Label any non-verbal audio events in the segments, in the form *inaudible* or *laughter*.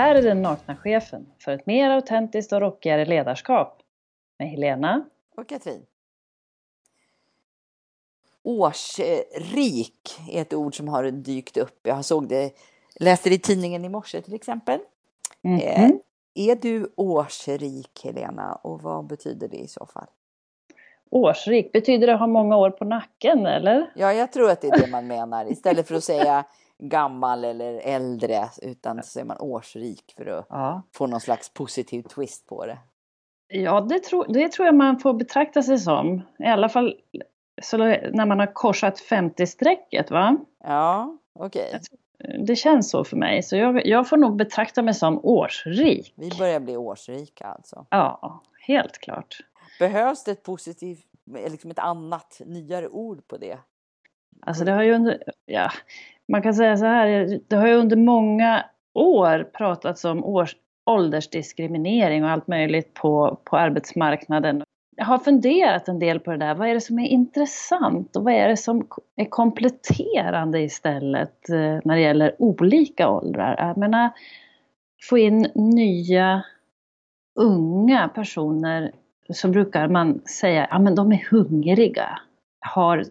här är den nakna chefen för ett mer autentiskt och rockigare ledarskap med Helena och Katrin. Årsrik är ett ord som har dykt upp. Jag såg det, läste det i tidningen i morse till exempel. Mm -hmm. Är du årsrik Helena och vad betyder det i så fall? Årsrik, betyder det ha många år på nacken eller? Ja, jag tror att det är det man menar. Istället för att säga gammal eller äldre utan så säger man årsrik för att ja. få någon slags positiv twist på det. Ja, det tror, det tror jag man får betrakta sig som. I alla fall så när man har korsat 50-strecket va? Ja, okej. Okay. Det känns så för mig, så jag, jag får nog betrakta mig som årsrik. Vi börjar bli årsrika alltså? Ja, helt klart. Behövs det ett positivt, liksom ett annat, nyare ord på det? Alltså det har ju under, ja, man kan säga så här, det har ju under många år pratats om års, åldersdiskriminering och allt möjligt på, på arbetsmarknaden. Jag har funderat en del på det där. Vad är det som är intressant och vad är det som är kompletterande istället eh, när det gäller olika åldrar? Jag menar, få in nya unga personer så brukar man säga ja men de är hungriga, har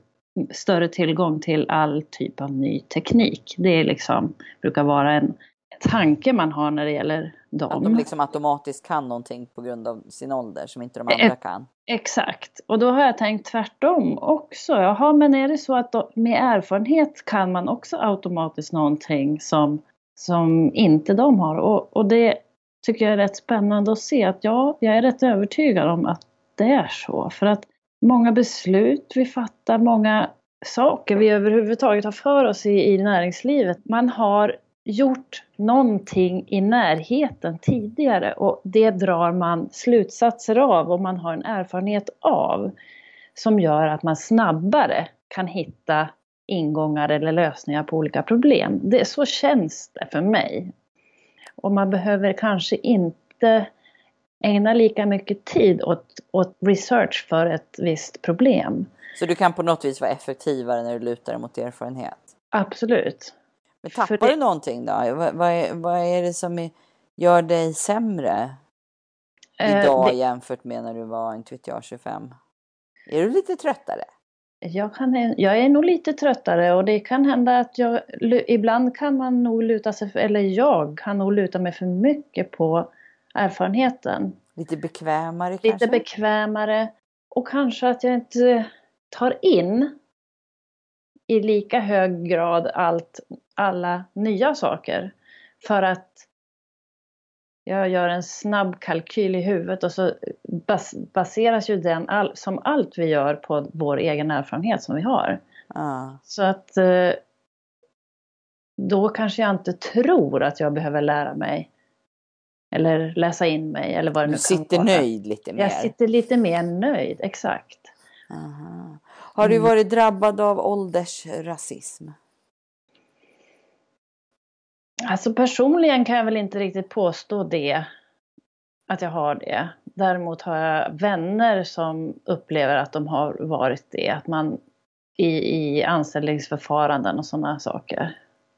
större tillgång till all typ av ny teknik. Det är liksom, brukar vara en tanke man har när det gäller dem. Att de liksom automatiskt kan någonting på grund av sin ålder som inte de andra e kan. Exakt, och då har jag tänkt tvärtom också. Jaha, men är det så att då, med erfarenhet kan man också automatiskt någonting som, som inte de har? Och, och det tycker jag är rätt spännande att se att ja, jag är rätt övertygad om att det är så. För att många beslut vi fattar, många saker vi överhuvudtaget har för oss i, i näringslivet. Man har gjort någonting i närheten tidigare och det drar man slutsatser av och man har en erfarenhet av som gör att man snabbare kan hitta ingångar eller lösningar på olika problem. Det, så känns det för mig. Och man behöver kanske inte ägna lika mycket tid åt, åt research för ett visst problem. Så du kan på något vis vara effektivare när du lutar dig mot erfarenhet? Absolut. Men tappar det... du någonting då? Vad, vad, är, vad är det som gör dig sämre eh, idag det... jämfört med när du var, inte vet jag, 25? Är du lite tröttare? Jag, kan, jag är nog lite tröttare och det kan hända att jag ibland kan man nog luta sig, eller jag kan nog luta mig för mycket på erfarenheten. Lite bekvämare kanske? Lite bekvämare och kanske att jag inte tar in i lika hög grad allt, alla nya saker. För att jag gör en snabb kalkyl i huvudet och så bas, baseras ju den, all, som allt vi gör, på vår egen erfarenhet som vi har. Ah. Så att eh, då kanske jag inte tror att jag behöver lära mig eller läsa in mig eller vad det nu kan vara. Du sitter nöjd lite mer? Jag sitter lite mer nöjd, exakt. Aha. Har du mm. varit drabbad av åldersrasism? Alltså personligen kan jag väl inte riktigt påstå det. Att jag har det. Däremot har jag vänner som upplever att de har varit det. Att man i, i anställningsförfaranden och sådana saker.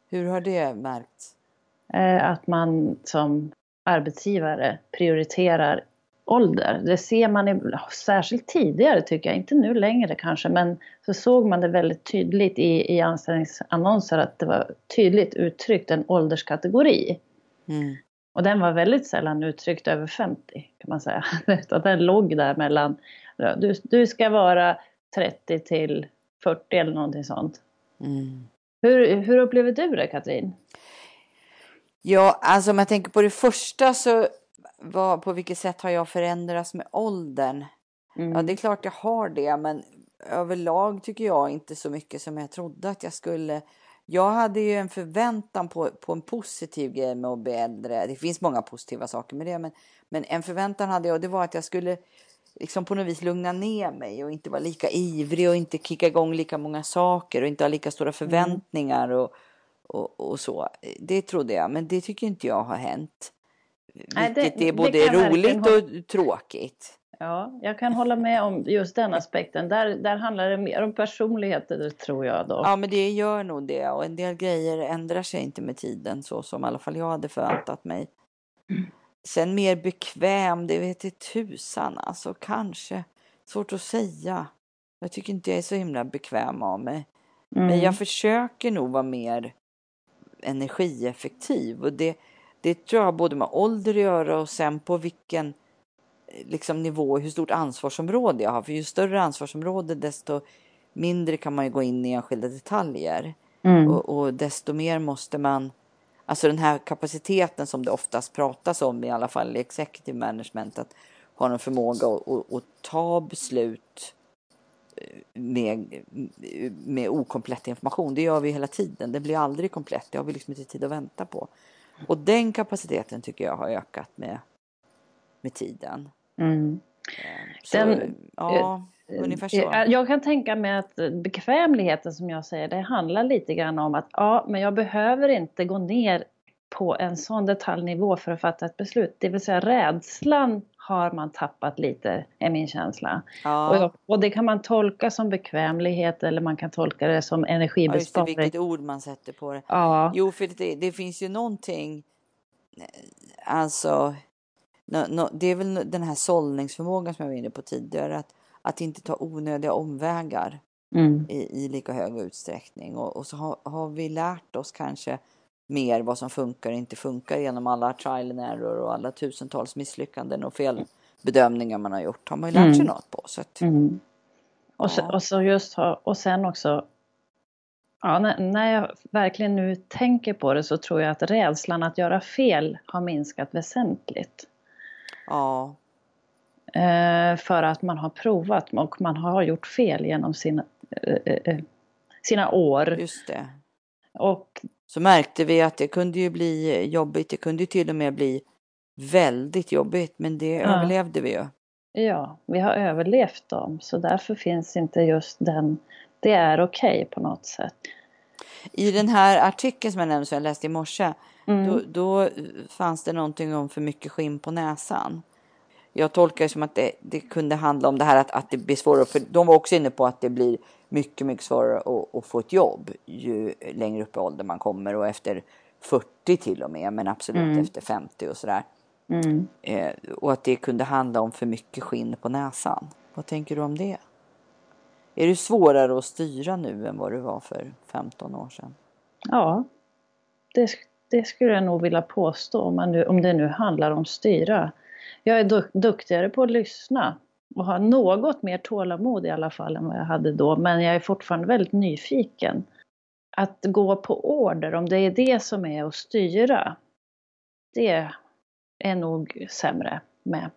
Hur har det märkts? Eh, att man som arbetsgivare prioriterar ålder. Det ser man i, särskilt tidigare tycker jag, inte nu längre kanske, men så såg man det väldigt tydligt i, i anställningsannonser att det var tydligt uttryckt en ålderskategori. Mm. Och den var väldigt sällan uttryckt över 50 kan man säga. *laughs* Den låg där mellan, du, du ska vara 30 till 40 eller någonting sånt. Mm. Hur, hur upplever du det Katrin? Ja, alltså om jag tänker på det första så vad, på vilket sätt har jag förändrats med åldern? Mm. Ja, det är klart jag har det, men överlag tycker jag inte så mycket som jag trodde att jag skulle. Jag hade ju en förväntan på, på en positiv grej med att bli äldre. Det finns många positiva saker med det, men, men en förväntan hade jag och det var att jag skulle liksom på något vis lugna ner mig och inte vara lika ivrig och inte kicka igång lika många saker och inte ha lika stora mm. förväntningar mm. och, och, och så. Det trodde jag, men det tycker inte jag har hänt. Nej, det, Vilket är både roligt och tråkigt. Ja, jag kan hålla med om just den aspekten. Där, där handlar det mer om personligheter tror jag då. Ja, men det gör nog det. Och en del grejer ändrar sig inte med tiden så som i alla fall jag hade förväntat mig. Sen mer bekväm, det vet jag tusan alltså. Kanske. Svårt att säga. Jag tycker inte jag är så himla bekväm av mig. Mm. Men jag försöker nog vara mer energieffektiv. Och det, det tror jag har både med ålder att göra och sen på vilken liksom, nivå, hur stort ansvarsområde jag har. För ju större ansvarsområde desto mindre kan man ju gå in i enskilda detaljer. Mm. Och, och, desto mer måste man, alltså den här kapaciteten som det oftast pratas om i alla fall i executive management, att ha en förmåga att, att, att ta beslut eh, med, med okomplett information. Det gör vi hela tiden. Det blir aldrig komplett. Det har vi liksom inte tid att vänta på. Och den kapaciteten tycker jag har ökat med, med tiden. Mm. Eh, så, den, ja. Ungefär så. Jag kan tänka mig att bekvämligheten som jag säger, det handlar lite grann om att ja, men jag behöver inte gå ner på en sån detaljnivå för att fatta ett beslut. Det vill säga rädslan har man tappat lite, är min känsla. Ja. Och, och, det kan man tolka som bekvämlighet eller man kan tolka det som energibesparing. Ja, det, vilket ord man sätter på det. Ja. Jo, för det, det finns ju någonting, alltså, no, no, det är väl den här sållningsförmågan som jag var inne på tidigare. Att att inte ta onödiga omvägar mm. i, i, lika hög utsträckning. Och, och så har, har, vi lärt oss kanske mer vad som funkar och inte funkar genom alla trial and error och alla tusentals misslyckanden och felbedömningar man har gjort. Har man ju lärt sig mm. något på. Så att, mm. och, så, och, så just, och sen också Ja, när, när jag verkligen nu tänker på det så tror jag att rädslan att göra fel har minskat väsentligt. Ja. Eh, för att man har provat och man har gjort fel genom sina, eh, eh, sina år. Just det. Och så märkte vi att det kunde ju bli jobbigt. Det kunde till och med bli väldigt jobbigt, men det ja. överlevde vi ju. Ja, vi har överlevt dem, så därför finns inte just den, det är okej okay på något sätt. I den här artikeln som jag nämnde, som jag läste i morse, mm. då, då fanns det någonting om för mycket skinn på näsan jag tolkar det som att det, det, kunde handla om det här att, att det blir svårare. För de var också inne på att det blir mycket, mycket svårare att, att få ett jobb ju längre upp i åldern man kommer och efter 40 till och med, men absolut mm. efter 50 och sådär. Mm. Eh, och att det kunde handla om för mycket skinn på näsan. Vad tänker du om det? Är det svårare att styra nu än vad det var för 15 år sedan? Ja, det, det skulle jag nog vilja påstå om, man nu, om det nu handlar om styra jag är duktigare på att lyssna och har något mer tålamod i alla fall än vad jag hade då. Men jag är fortfarande väldigt nyfiken. Att gå på order, om det är det som är att styra, det är nog sämre med.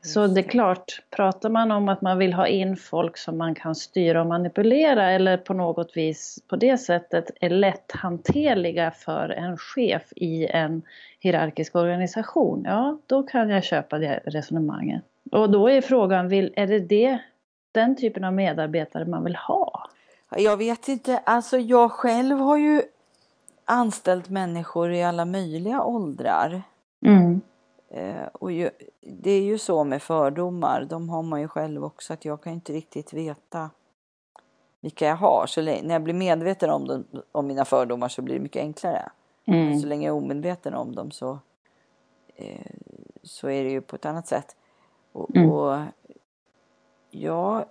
Så det är klart, pratar man om att man vill ha in folk som man kan styra och manipulera eller på något vis på det sättet är lätthanterliga för en chef i en hierarkisk organisation, ja då kan jag köpa det resonemanget. Och då är frågan, vill, är det, det den typen av medarbetare man vill ha? Jag vet inte, alltså jag själv har ju anställt människor i alla möjliga åldrar. Mm. Eh, och ju, det är ju så med fördomar, de har man ju själv också, att jag kan inte riktigt veta vilka jag har. Så när jag blir medveten om, dem, om mina fördomar så blir det mycket enklare. Mm. Så länge jag är omedveten om dem så, eh, så är det ju på ett annat sätt. Och, mm. och jag,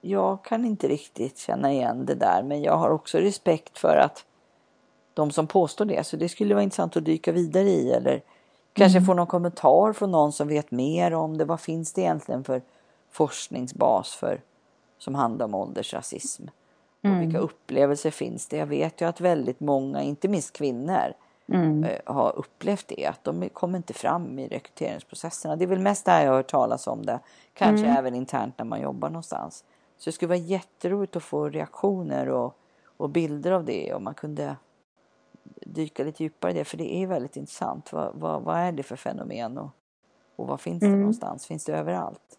jag kan inte riktigt känna igen det där, men jag har också respekt för att de som påstår det, så det skulle vara intressant att dyka vidare i eller Kanske mm. få någon kommentar från någon som vet mer om det. Vad finns det egentligen för forskningsbas för som handlar om åldersrasism? Mm. Och vilka upplevelser finns det? Jag vet ju att väldigt många, inte minst kvinnor, mm. Eh, har upplevt det. Att de kommer inte fram i rekryteringsprocesserna. Det är väl mest där jag har hört talas om det. Kanske mm. även internt när man jobbar någonstans. Så det skulle vara jätteroligt att få reaktioner och, och bilder av det. Om man kunde dyka lite djupare i det, för det är väldigt intressant. Vad, vad, vad är det för fenomen och, och vad finns det mm. någonstans? Finns det överallt?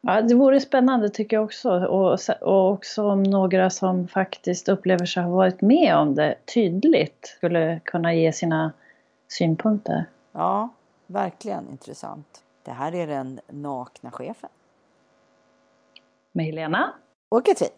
Ja, det vore spännande tycker jag också. Och, och också om några som faktiskt upplever sig ha varit med om det tydligt skulle kunna ge sina synpunkter. Ja, verkligen intressant. Det här är den nakna chefen. Med Helena. Och Katrin.